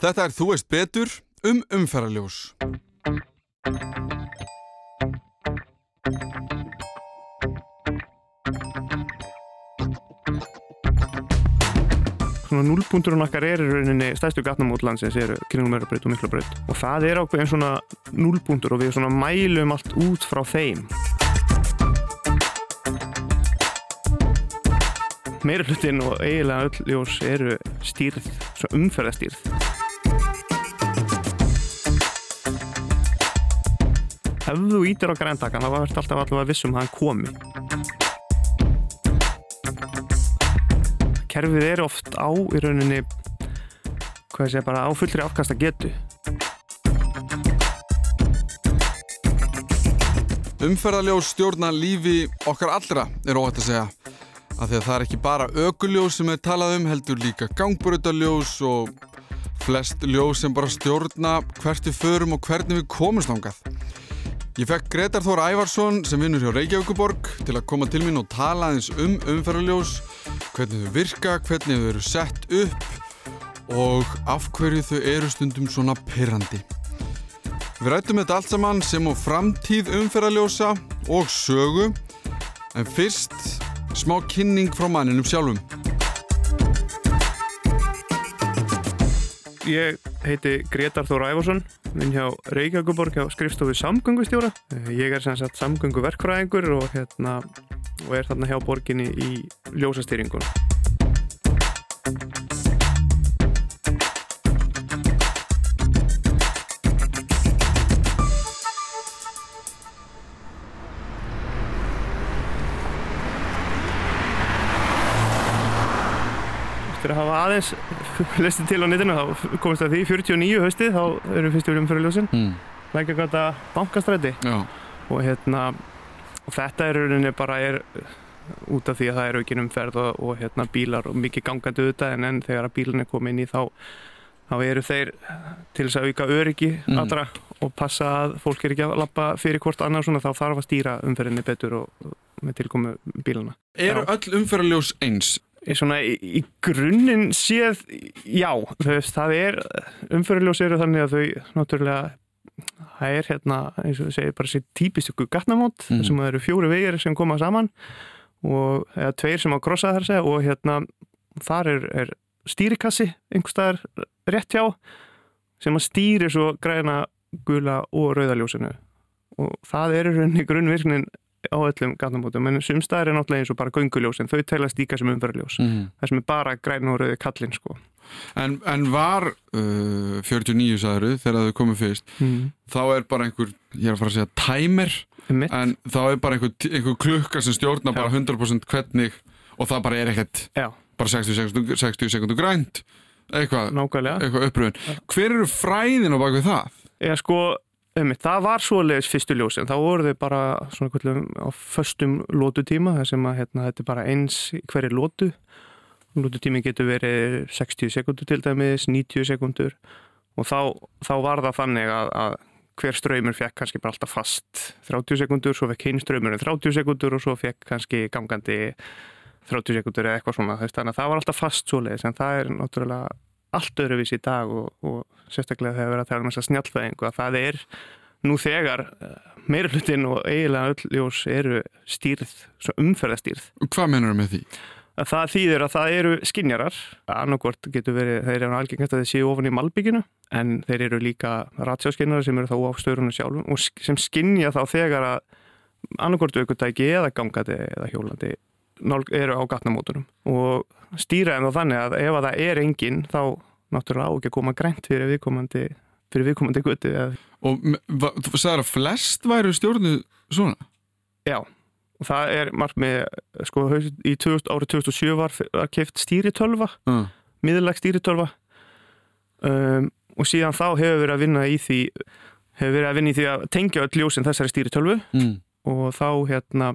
Þetta er Þú veist betur um umferðarljós. Svona núlbúndurinn okkar er í rauninni stærstu gatnamótlandsins eru kringlumörubraut og miklabraut og það er ákveðin svona núlbúndur og við svona mælum allt út frá þeim. Meira hlutin og eiginlega öll ljós eru stýrð, svona umferðastýrð. Ef þú ítir á græntakan þá verður alltaf allavega vissum að hann komi. kerfið er oft á í rauninni hvað segja bara á fullri afkasta getu Umferðarljós stjórna lífi okkar allra er óhætt að segja. Af því að það er ekki bara ökuljós sem er talað um heldur líka gangbrutaljós og flest ljós sem bara stjórna hvert við förum og hvernig við komumst ángað Ég fekk Gretar Þór Ævarsson sem vinnur hjá Reykjavíkuborg til að koma til mín og tala aðeins um umferðarljós, hvernig þau virka, hvernig þau eru sett upp og af hverju þau eru stundum svona pyrrandi. Við rættum þetta allt saman sem á framtíð umferðarljósa og sögu, en fyrst smá kynning frá manninum sjálfum. Ég heiti Gretar Þór Ævarsson, vinn hjá Reykjavíkuborg hjá skrifstofu samgöngustjóra. Ég er sem sagt samgönguverkfræðingur og, hérna, og er þarna hjá borginni í ljósastýringun. Eftir að hafa aðeins lestið til á netinu þá komist það því 49 haustið þá eru fyrstu umfyrirljósin Mm. Lækjagata bankastræti og hérna þetta er rauninni bara er út af því að það er aukin umferð og, og hérna bílar og mikið gangandi auðvitað en enn þegar að bílarnir kom inn í þá þá eru þeir til þess að auka öryggi Mm. allra og passa að fólk er ekki að lappa fyrir hvort annað svona þá þarf að stýra umferðinni betur og, með tilkomu bílana. eru öll umferðarljós eins? Svona í, í grunninn séð, já, þú veist, það er, umfyrirljós eru þannig að þau náttúrulega, það er hérna, eins og þú segir, bara sér típisku gatnamót, Mhm. þar sem eru fjóri vegir sem koma saman og eða tveir sem á krossa þar segja og hérna, þar er, er stýrikassi einhvers staðar rétt hjá sem að stýri svo græna, gula og rauðaljósinu og það er í rauninni grunnvirknin á öllum gatnamótum, en sumstaðar er náttúrulega eins og bara gönguljós en þau telast líka sem umferðarljós Mm. það sem er bara græn og rauði kallinn sko. En, en var uh, 49 sagður þegar þau komið fyrst mm. þá er bara einhver, ég er að fara að segja Einmitt. en þá er bara einhver, einhver klukka sem stjórna Já. bara 100% hvernig og það bara er ekkert Já, bara 60 sekundur, 60 sekundur grænt eitthvað, eitthvað uppröðun hver eru fræðin á bakvið það? Eða sko, einmitt, það var svoleiðis fyrstu ljósin, þá voru þau bara svona kvöldum á föstum lótutíma þar sem að hérna, þetta er bara eins hverju lótu lótutími getur verið 60 sekundur til dæmis 90 sekundur og þá, þá var það þannig að, að hver ströymur fekk kannski bara alltaf fast 30 sekundur, svo fekk hinn ströymurinn 30 sekundur og svo fekk kannski gangandi 30 sekundur eða eitthvað svona þannig að það var alltaf fast svoleiðis en það er náttúrulega allt öðruvís í dag og, og sérstaklega þegar við erum að tala um þessa snjallfæðingu að það er nú þegar meira hlutin og eiginlega öll ljós eru stýrð, umferðastýrð Hvað mennur með því? að það þýðir að það eru skinjarar annarkort getur verið, þeir eru algengast að þeir séu ofan í malbygginu en þeir eru líka ratsjáskinjarar sem eru þá á störunum sjálfum og sem skinja þá þegar að annarkort aukutæki eða gangandi eða hjólandi eru á gatnamótunum og stýra þeim þá þannig að ef að það er engin þá náttúrulega á ekki að koma grænt fyrir viðkomandi fyrir viðkomandi gutti eða Og þú sagðir að flest væru stjórnu svona? Já, og það er markmið, sko, í 2000, árið 2007 var, var keft stýritölva, Uh. miðurleg stýritölva um, og síðan þá hefur verið að vinna í því, hefur verið að vinna í því að tengja öll ljósin þessari stýritölvu Mm. og þá hérna,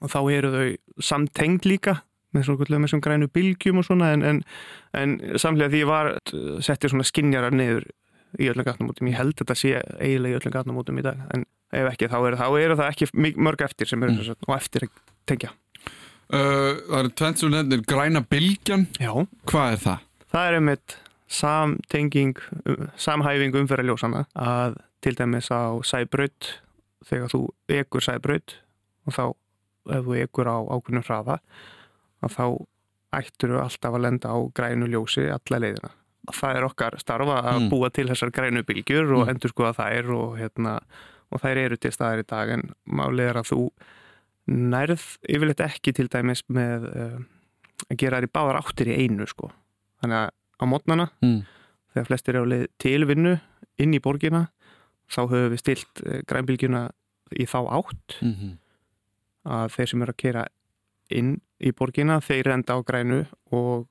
og þá eru þau samtengd líka með svona, grænu bylgjum og svona en, en, en samlega því var settið svona skinjarar niður í öllum gatnamótum, ég held þetta sé eiginlega í öllum gatnamótum í dag, en ef ekki þá eru, eru það ekki mörg eftir sem eru mm. og eftir að tengja Uh, það eru tvent sem nefnir græna bylgjan Já, Hvað er það? það er einmitt samtenging, um, samhæfing umferðarljósana að til dæmis á sæbraut þegar þú ekur sæbraut og þá ef þú ekur á ákveðnum hraða að þá ættur þú alltaf að lenda á grænu ljósi alla leiðina. Það er okkar starfa að Mm. búa til þessar grænu bylgjur og Mm. endur skoða þær og, hérna, og þær eru til staðar í dag en málið er að þú nærð yfirleitt ekki til dæmis með uh, að gera þær í báðar áttir í einu sko. Þannig að á mótnana mm. þegar flestir eru á leið til vinnu inn í borgina þá höfum við stilt uh, grænbylgjuna í þá átt Mm -hmm. að þeir sem eru að kera inn í borgina þeir enda á grænu og,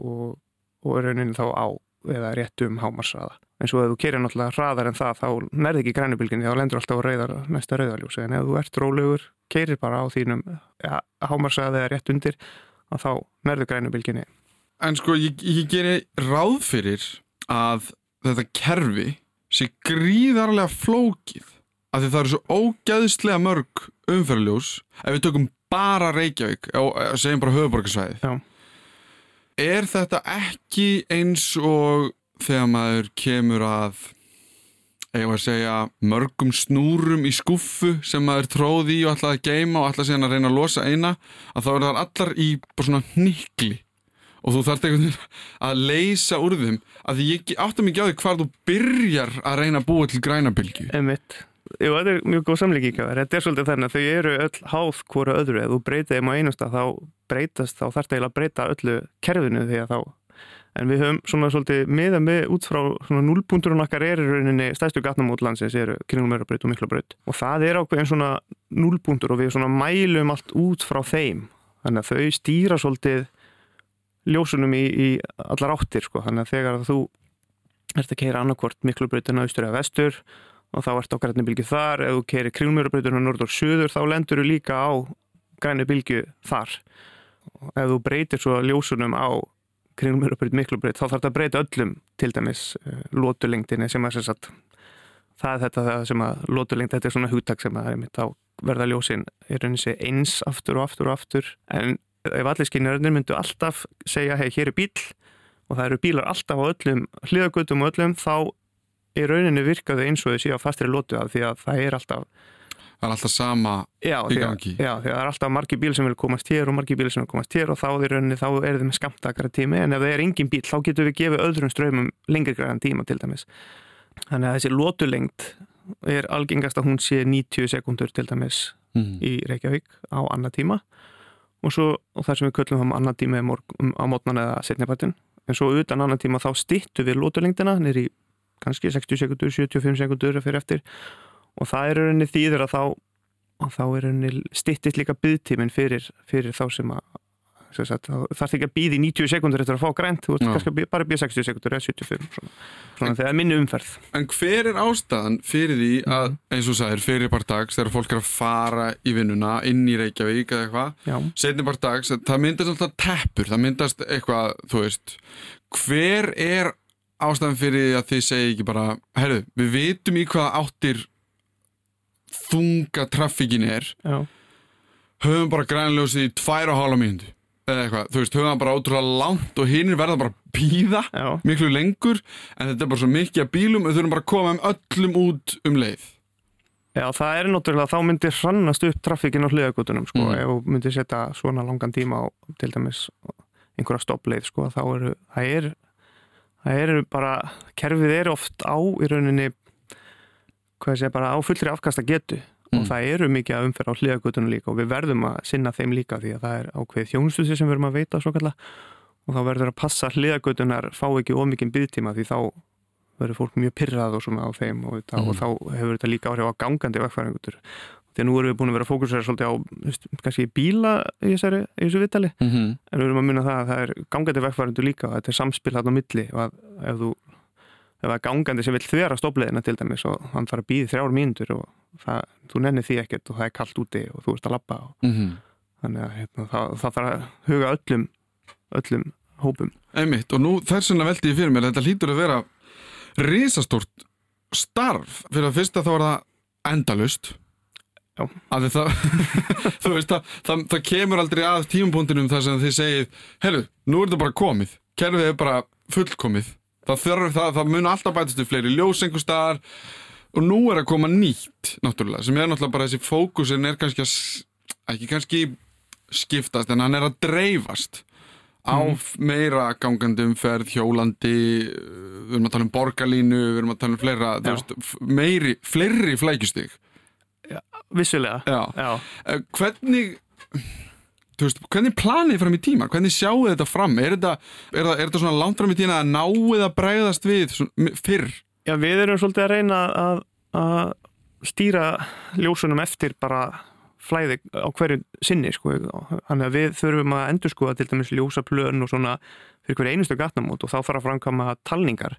og, og rauninni þá á eða rétt um hámarsraða en svo ef þú kerir náttúrulega hraðar en það þá nærði ekki grænubylginni þá lendur alltaf á rauðar, næsta rauðaljósi en ef þú ert rólegur, keirir bara á þínum ja, hámarsraða eða rétt undir þá nærðu grænubylginni En sko, ég, ég geri ráð fyrir að þetta kerfi sé gríðarlega flókið af því það eru svo ógæðslega mörg umferðljós ef við tökum bara Reykjavík og segjum bara höfuborgarsvæðið Já. Er þetta ekki eins og þegar maður kemur að við að segja mörgum snúrum í skuffu sem maður tróði í og ætlaði að geima og ætlaði að reyna að losa eina að þá eru það allar í bara svona hnikli og þú þarft einhvern veginn að leysa úr þeim að ég áttum ekki á því hvar þú byrjar að reyna að búa til grænabylgju Einmitt. Jú, þetta er mjög góð þér. Þetta er svolítið þannig að þau eru öll háð hvora öðru. Ef þú breytið þeim á einasta þá breytast, þá þarf það eiginlega að breyta öllu kerfinu að þá en við höfum svona svolítið miða með út frá svona núlbúndurinn okkar er í rauninni stærstu gatnamót landsins eru kringlumeirabraut og miklabraut og það er ákveðin svona núlbúndur og við svona mælum allt út frá þeim þannig að þau stýra svolítið ljósunum í, í allar áttir sko. þannig að þegar þú ert að keira annarkvort miklabrautina austur eða vestur og þá ert á græni bylgi þar. Ef þú keirir kringlumeirabrautinu norður og söður þá lendur þú líka á græni bylgi þar. Og ef þú breytir svo ljósunum á kringlumeirabraut miklabraut þá þarf þetta að breyta öllum til dæmis uh, lótulengdinni sem að sagt, það er þetta það sem að lótulengd þetta er svona hugtak sem að einmitt, þá verða ljósin eins aftur og aftur og aftur. En ef allir skinnarinn myndu alltaf segja hei hér er bíl og það eru bílar alltaf á öllum hliðagötum og öllum þá í rauninni virkaðu eins og séu á fastri lótu að því að það er alltaf Það er alltaf sama já, Í því að, gangi. já, því að það er alltaf margir bíl sem vil komast hér og margir bíl sem vil komast hér og þá í rauninni þá er þið með skamtakara tími en ef það er engin bíl þá getur við gefið öðrum ströymum lengri græðan tíma til dæmis þannig að þessi lótulengd er algengast að hún sé 90 sekundur til dæmis mm. í Reykjavík á annað tíma og svo og það sem við köllum það um annað tíma er á mótnan eða setnipartin en svo utan annað tíma þá stittu við lótulengdina niður í kannski 60 sekundur, 75 sekundur fyrir eftir. Og það er rauninni þýður að þá þá er rauninni stittist líka byggtíminn fyrir, fyrir þá sem að þarf ekki að býða í 90 sekundur eftir að fá grænt, þú ert kannski að bíða- bara að býða 60 sekundur eða 75 svona, svona þegar það er minni umferð. En hver er ástæðan fyrir því að, eins og þú sagðir, fyrir bara dags þegar fólk er að fara í vinnuna inn í Reykjavík eða eitthvað setni bara dags, það myndast alltaf teppur það myndast eitthvað, þú veist. Hver er ástæðan fyrir að þið segi ekki bara herru, við vitum í hvaða áttir þunga traffíkin er. Já, höfum bara grænljósið í tvær og hálfa mínútu eða eitthvað, þú veist, höfum bara ótrúlega langt og hinnir verða bara að býða miklu lengur, en þetta er bara svo mikið að bílum, við þurfum bara að koma um öllum út um leið. Já, það er náttúrulega, þá myndir hrannast upp traffíkin á hliðagutunum, sko, Mm. ef þú myndir setja svona langan tíma á, til dæmis, einhverja stoppleið, sko, þá eru, það er, það eru bara, kerfið er oft á í rauninni, hvað sé, bara á fullri afkasta getu Mm. og það eru mikið að umferð á hliðagutunum líka og við verðum að sinna þeim líka því að það er ákveðið þjónustuði sem við erum að veita svo kalla og þá verður að passa hliðagutunar, fá ekki ómikinn byggtíma því þá verður fólk mjög pyrrað og svona á þeim og, þetta, Mm. og þá hefur þetta líka áhrif á gangandi vegfæringutur. Þegar nú erum við búin að vera að fókusera svolítið á veist, kannski bíla í, þessari, í þessu vitali mm -hmm. en við erum að minna það að það er gangandi vegfæringur líka og þetta er samspil hann á milli og að ef þú ef það er gangandi sem vil þvera stoppleiðina til dæmis og hann þarf að býði þrjár mínútur og það, þú nennir því ekkert og það er kallt úti og þú ert að labba og þannig að hérna, það, það þarf að huga öllum öllum hópum. Einmitt, og nú þess vegna veldi ég fyrir mér þetta hlýtur að vera risastórt starf. Fyrir að fyrsta þá er það endalust það veist það, það, það kemur aldrei að tímapunktinum þar sem þið segið herru, nú er þetta bara komið. Kerfið er bara fullkomið. Það, það mun alltaf bætast við fleiri ljós einhver staðar og nú er að koma nýtt náttúrulega, sem er náttúrulega bara þessi fókusin er kannski að, ekki kannski skiptast, en hann er að dreifast á f- meira gangandi umferð, hjólandi við erum að tala um borgarlínu við erum að tala um fleira, veist, meiri fleiri flækjustig vissulega Já. Já. Eh, hvernig veist, hvernig planið fram í tíma hvernig sjáu þetta fram, er þetta er, það, er þetta svona langt fram í tíma að náið að bregðast við svona, fyrr Já, við erum svolítið að reyna að, að stýra ljósunum eftir bara flæði á hverju sinni sko. þannig að við þurfum að endur sko til dæmis ljósaplön og svona fyrir hverju einustu gatnamót og þá fara að framkama talningar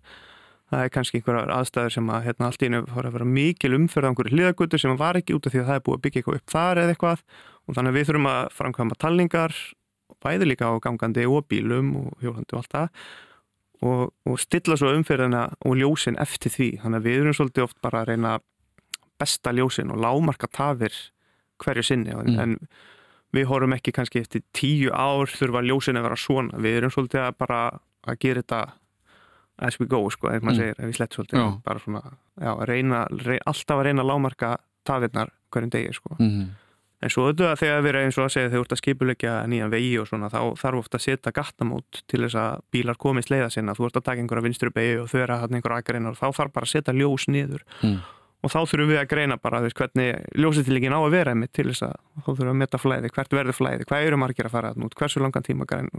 það er kannski einhverjar aðstæður sem að hérna, allt í einu fara að vera mikil umferð á einhverju hliðagötu sem var ekki út af því að það er búið að byggja eitthvað upp þar eða eitthvað. Og þannig að við þurfum að framkama talningar bæði líka á gangandi og bílum og hjólandi og allt það. Og, og stilla svo umferðina og ljósin eftir því. Þannig að við erum svolítið oft bara að reyna besta ljósin og lámarka tafir hverju sinni. Mm. en við horfum ekki kannski eftir tíu ár þurfa ljósin að vera svona. Við erum svolítið að bara að gera þetta as we go sko, ef maður Mm. segir, ef við slett svolítið bara svona, já, reyna, reyna alltaf að reyna að lámarka tafirnar hverjum degi sko mm -hmm. En svo auðvitað þegar við erum eins og að segja þegar þú ert að skipulegja nýjan vegi og svona þá þarf ofta að setja gattamót til þess að bílar komist leiða sinna. Þú ert að taka einhverja vinstri begi og þau eru að hafa einhverja akreinar og þá þarf bara að setja ljós niður. Mm. Og þá þurfum við að greina bara þú veist, hvernig ljósitillingin á að vera einmitt til þess að þá þurfum við að metta flæði, hvert verður flæði, hvað eru margir að fara þarna út, hversu langan tíma græn,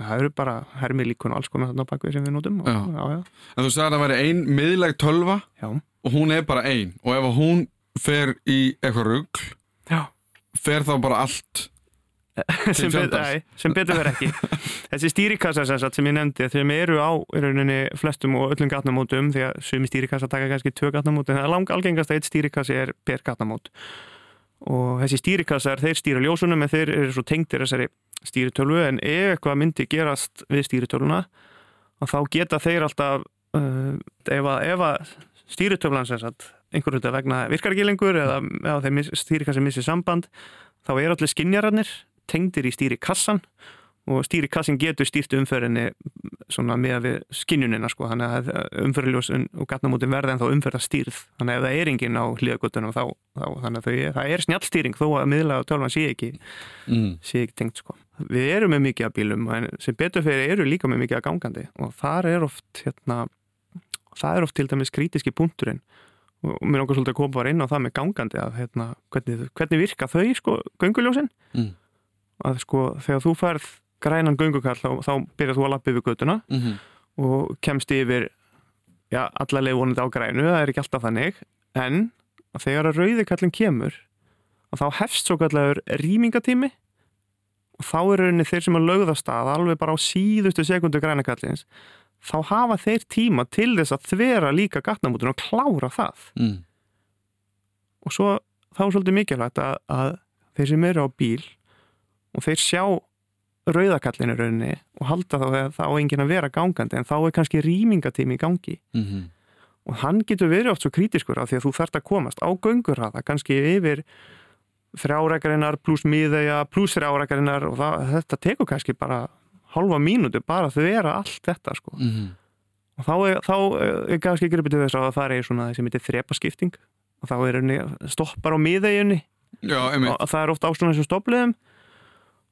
það eru bara hermi líkun og alls konar þarna bakvið sem við notum. Og, Já. já, en þú sagði að það væri ein miðleg tölva já. og hún er bara ein og ef hún fer í eitthvað rugg fer þá bara allt sem, bet, nei, sem betur verið ekki þessi stýrikassa sem, ég nefndi þeim eru á rauninni flestum og öllum gatnamótum því að sumi stýrikassa taka kannski tvö gatnamót en það er lang algengast að eitt stýrikassi er per gatnamót og þessi stýrikassar þeir stýra ljósunum en þeir eru svo tengdir þessari stýritölvu. En ef eitthvað myndi gerast við stýritölvuna þá geta þeir alltaf uh, ef að, að sagt einhverjum þetta vegna virkar ekki lengur eða, eða þeir stýrikassi missi samband þá er allir skinjararnir tengdir í stýrikassan og stýrikassin getur stýrt umferðinni svona með við skinnjunina sko, þannig að umferðiljósun og gatnamótin verða en þá umferða stýrð þannig að ef það er enginn á hlýðagötunum þá, þá þannig að þau, það er snjallstýring þó að miðla og tölvan sé ekki mm. sé ekki tengt sko. Við erum með mikið af bílum en sem betur fyrir eru líka með mikið af gangandi og þar er oft hérna, það er oft til dæmis krítiski punkturinn og mér langar svolítið að koma bara inn á það með gangandi að hérna, hvernig, hvernig virka þau sko, gönguljósin Mm. að sko þegar þú færð grænan göngukall þá, þá byrjar þú að lappa yfir göttuna Mm -hmm. og kemst yfir já, allarleið vonandi á grænu, það er ekki alltaf þannig en að þegar að rauði kallin kemur þá hefst svo kallar rýmingatími og þá er rauninni þeir sem að lögða stað alveg bara á síðustu sekundu græna kallins þá hafa þeir tíma til þess að þvera líka gatnamótun og klára það mm. og svo þá er svolítið mikilvægt að, að þeir sem eru á bíl og þeir sjá rauðakallinu rauninni og halda þá að þá á enginn að vera gangandi en þá er kannski rýmingatími í gangi. Mm -hmm. og hann getur verið oft svo krítiskur á því að þú þarft að komast á göngurraða kannski yfir þrjárækarinnar pluss miðeja pluss þrjárækarinnar og það, þetta tekur kannski bara halva mínútu bara að vera allt þetta sko. Mm -hmm. og þá er, þá er kannski gripið til þess að það er svona þessi myndi þrepaskipting. Og þá er henni stoppar á miðeginni og það er ofta ástæðan þessum stoppliðum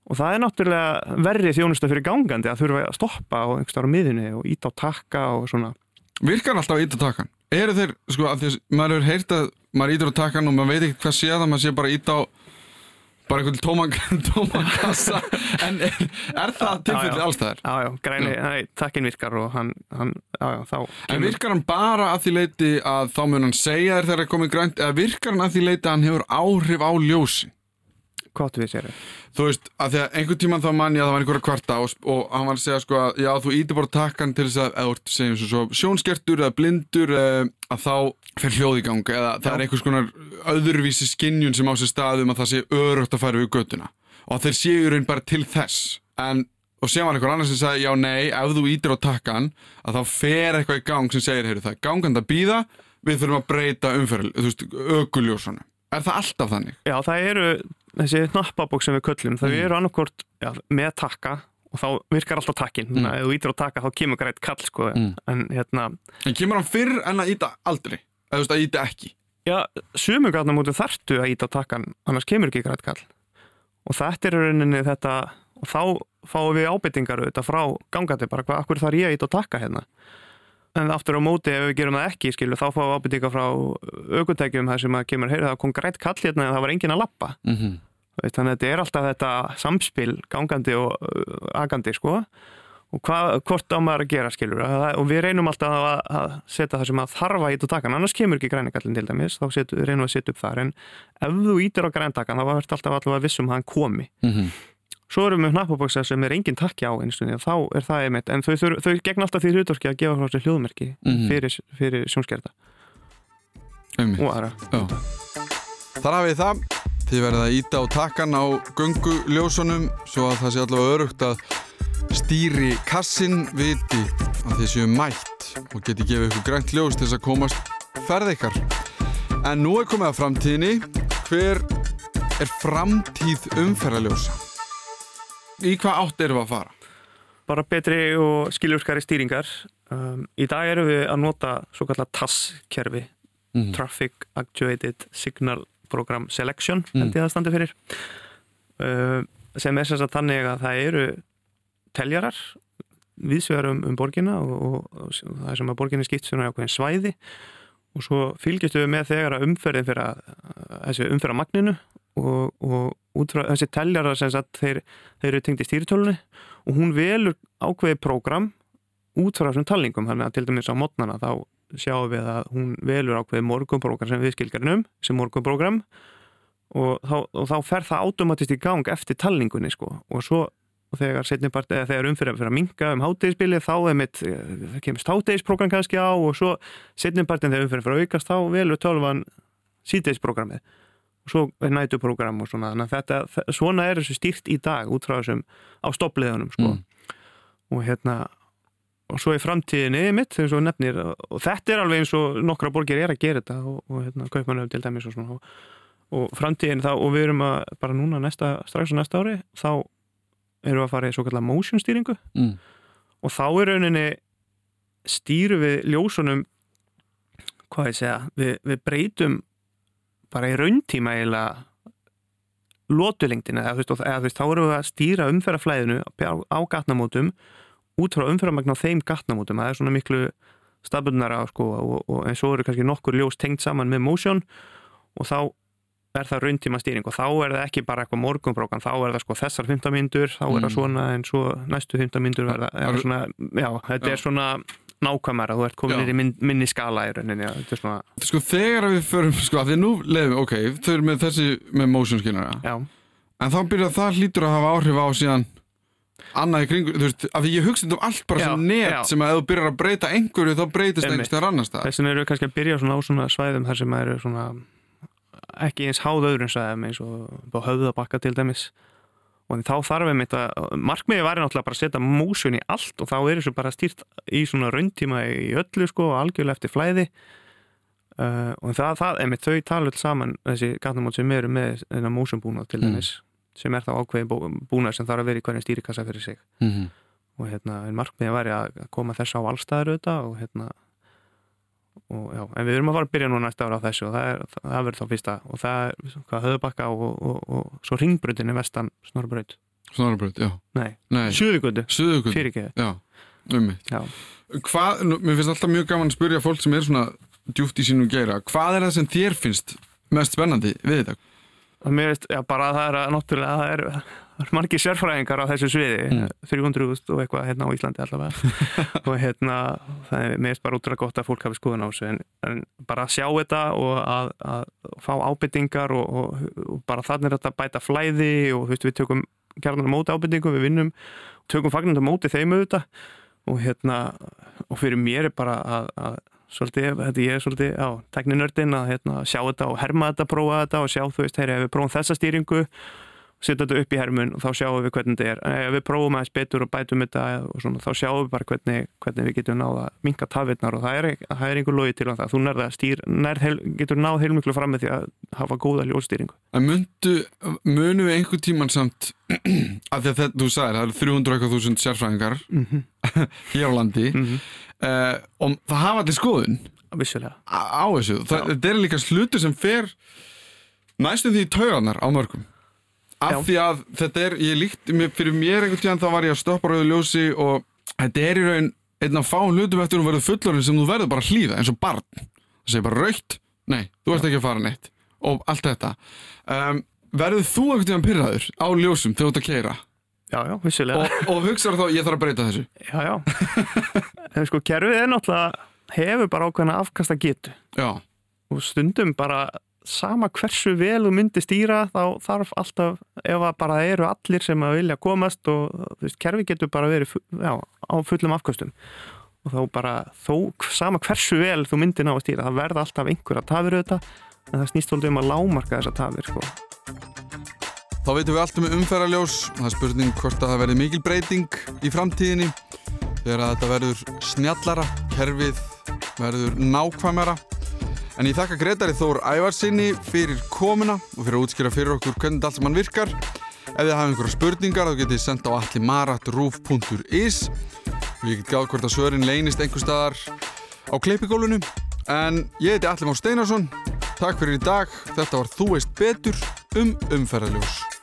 og það er náttúrulega verri þjónusta fyrir gangandi að þurfa að stoppa á einhverstað á miðunni og íta á takka og svona Virkar alltaf að íta takkan? Eru þeir, sko, að því að maður hefur heyrt að maður ítur á takkan og maður veit ekki hvað sé það, maður sé bara íta á bara einhvern tóman, tóman kassa en er, er það tilfelli já. allstæðar? Já, já, græni, nei, takkin virkar og hann, hann já, já, þá En virkar hann bara að því leiti að þá mun hann segja þér þegar það er komið grænt eða virkar hann að því leiti að hann hefur áhrif á ljósin? Hvað við sér? Þú veist, að því að einhvern tímann þá mann ég að það var einhverja kvarta og, og hann var að segja sko að já, þú ítir bara takkan til þess að, eða ert segjum svo, svo sjónskertur eða blindur uh, að þá fer hljóð í gang eða það Já. er einhvers konar öðruvísi skinjun sem á sér staðum að það sé örugt að fara við göttuna og þeir séu raun bara til þess en og séu var einhver annar sem sagði já nei, ef þú ítir á takkan að þá fer eitthvað í gang sem segir, heyrðu það er gangand að býða við þurfum að breyta umferð, þú veist, ökuljósunum er það alltaf þannig? Já, það eru þessi hnappabók sem við köllum, þau Mm. eru annarkort já, með takka og þá virkar alltaf takkin Mm. ef þú ítir á taka þá kemur grætt kall sko. Mm. en hérna En kemur hann fyrr en að íta aldrei? Eða þú veist að íta ekki? Já, sumu gatnamótum þarftu að íta á takkan, annars kemur ekki grænt kall. Og þetta er rauninni þetta, og þá fáum við ábyrtingar auðvitað frá gangandi bara, hvað, akkur þarf ég að íta á takka hérna? En aftur á móti, ef við gerum það ekki, skilu, þá fáum við ábyrtingar frá aukutækjum þar sem að kemur, heyrðu, það kom grænt kall hérna en það var engin að lappa. Mm -hmm. Þannig að þetta er alltaf þetta samspil gangandi og uh, agandi, sko. Og hvað, hvort á maður að gera, skilur, og við reynum alltaf að, að setja það sem að þarfa ít á takan, annars kemur ekki græningallin til dæmis, þá setu, reynum við að setja upp þar, en ef þú ítir á græntakan, þá þetta alltaf allavega vissum að hann komi. Mm -hmm. Svo erum við hnappaboksa sem er engin takki á eins og þá er það einmitt, en þau, þau, þau gegn alltaf því hlutorki að gefa frá hljóðmerki Mhm. fyrir, fyrir sjónskerta og aðra. Já. Þar hafið það. Þið verðið að íta á takkan á gönguljósunum svo að það sé allavega örugt að stýri kassin viti að þið séu mætt og geti gefið ykkur grænt ljós til þess að komast ferð ykkar. En nú er komið að framtíðinni. Hver er framtíð umferðaljósa? Í hvað átt erum við að fara? Bara betri og skiljurskari stýringar. Um, í dag erum við að nota svo kallar TAS-kerfi, Mm. Traffic Actuated Signal Program Selection, Mm. held ég að standi fyrir. Uh, sem er sem sagt þannig að það eru teljarar viðsvegar um, um borgina og, og, og það er sem að borginni skipt svona ákveðin svæði og svo fylgjistu við með þegar að umferðin fyrir að, þessi umferð á magninu og, og út frá þessi teljarar sem sagt þeir, þeir eru tengd í stýritölunni og hún velur ákveðið prógram út frá þessum talningum þannig að til dæmis á mótnana þá sjáum við að hún velur ákveðið morgunprógram sem við skilgarinum sem morgunprógram og þá, og þá fer það automatist í gang eftir talningunni sko. Og svo þegar, part, eða þegar umfyrir fyrir að minka um hátegisbilið þá mitt, það kemur hátegisprógram kannski á og svo setnipartin þegar umfyrir fyrir að aukast þá velur tölvan sítegisprogrammið og svo er nætuprógram og svona þetta, svona er þessu stýrt í dag út frá þessum á stoppliðunum sko. Mm. og hérna og svo í framtíðinni mitt eins og nefnir og þetta er alveg eins og nokkra borgir er að gera þetta og, og hérna kaupmannöf til dæmis og svona og, og framtíðin þá og við erum að bara núna næsta, strax á næsta ári þá erum við að fara í svo kallar motion stýringu Mm. og þá er rauninni stýru við ljósunum hvað ég segja við, við breytum bara í rauntíma eiginlega lótulengdina eða, þú veist, þá erum við að stýra umferðaflæðinu á, á gatnamótum út frá umferðamagn á þeim gatnamótum það er svona miklu stabilnara sko, og, og en svo eru kannski nokkur ljós tengt saman með motion og þá er það rauntíma stýring og þá er það ekki bara eitthvað morgunbrókan, þá er það sko þessar 15 myndur, þá er það Mm. svona en svo næstu 15 myndur verða er svona, já, þetta Já. er svona nákvæmara, þú ert komin Já. í minn, minni skala í rauninni, já, þetta er svona Sko þegar við förum, sko að því nú leiðum, ok, þau eru með þessi með motion skinnara En þá byrjar það hlýtur að hafa áhrif á síðan annað í kringu, þú veist, af því ég hugsa um allt bara Já, sem net já. sem að ef þú byrjar að breyta einhverju þá breytist þegar annars það. þess vegna eru við kannski að byrja svona á svona svæðum þar sem eru svona ekki eins háð öðrum svæðum eins og höfðabakka til dæmis og þá þarf við mitt að markmiði væri náttúrulega bara að setja músun í allt og þá er þessu bara stýrt í svona rauntíma í öllu sko og algjörlega eftir flæði uh, og það, það einmitt þau tala öll saman þessi gatnamót sem eru með þennan músunbúnað til Mm. Sem er þá ákveðin bú- búnað sem þarf að vera í hvernig stýrikassa fyrir sig Mm -hmm. og hérna, en markmiði væri að koma þess á allstæður auðvitað og hérna og já, en við erum að fara að byrja nú næsta ára á þessu og það, er, það verður þá fyrsta og það er hvað höfðbakka og, og, og, og svo ringbröndin er vestan snorbraut Snorrabraut, já. nei, Nei, suðugöldu, fyrir ekki Já, um já, Hvað, nú, mér finnst alltaf mjög gaman að spyrja fólk sem er svona djúft í sínum geira. Hvað er það sem þér finnst mest spennandi við þetta? Mér veist, já, bara það er að náttúrulega það er, það er margir sérfræðingar á þessu sviði, Mm. 300.000 og eitthvað hérna á Íslandi allavega. Og hérna, það er mér finnst bara útrúlega gott að fólk hafi skoðun á þessu. En, en bara að sjá þetta og að, að fá ábyrtingar og, og, og bara þannig er þetta að bæta flæði og veist, við tökum gerðan á móti ábyrtingu, við vinnum tökum fagnandi á móti þeim auðvitað. Og hérna, og fyrir mér er bara að, að svolítið, þetta ég er svolítið á tekninördin að hérna, sjá þetta og herma þetta, prófa þetta og sjá þú veist, heyri, ef við prófum þessa stýringu setja þetta upp í hermun og þá sjáum við hvernig þetta er. Ef við prófum aðeins betur og bætum þetta og svona, þá sjáum við bara hvernig, hvernig við getum náða að minka tafirnar og það er, það er einhver logi til á það. Þú nærða stýr, nærð, heil, getur náð heilmiklu fram með því að hafa góða myndu, munum við einhver tíman samt af því að þetta, þú sagðir, það eru 300.000 sérfræðingar mm -hmm. hér á landi. Mm -hmm. uh, og það hafa allir skoðun. Á, þessu, þetta er líka slutur sem fer næstu því tauganar á mörgum af því að þetta er, ég líkt fyrir mér einhvern tíðan þá var ég að stoppa rauðu ljósi og þetta er í raun einn af fá hlutum eftir að þú verður fullorinn sem þú verður bara að hlýða eins og barn. Það segir bara raukt, nei, þú ert ekki að fara neitt. Og allt þetta. Um, verður þú einhvern tíðan pyrraður á ljósum þegar þú ert að keira Já, já, og, og hugsaður þá, ég þarf að breyta þessu. Já, já. En sko, kerfið er náttúrulega hefur bara ákveðna afkasta getu já, og stundum bara sama hversu vel þú myndir stýra þá þarf alltaf, ef að bara eru allir sem að vilja komast og þú veist, kerfi getur bara verið já, á fullum afkastum og þá bara, þó, sama hversu vel þú myndir ná að stýra, það verða alltaf einhverja tafir auðvitað, en það snýst alltaf um að lámarka þessa tafir, sko. Þá veitum við allt um umferðarljós. Það er spurning hvort að það verði mikil breyting í framtíðinni þegar að þetta verður snjallara, kerfið verður nákvæmara. En ég þakka Gretari Þór Ævarsinni fyrir komuna og fyrir að útskýra fyrir okkur hvernig allt saman virkar. Ef þið hafa einhverja spurningar þá getið þið senda á allimarat.ruf.is og ég get gáð hvort að svörin leynist einhver staðar á kleipigólunu. En ég heiti Allimár Steinarsson. Takk fyrir í dag. Þetta var Þú veist betur um umferðarljós.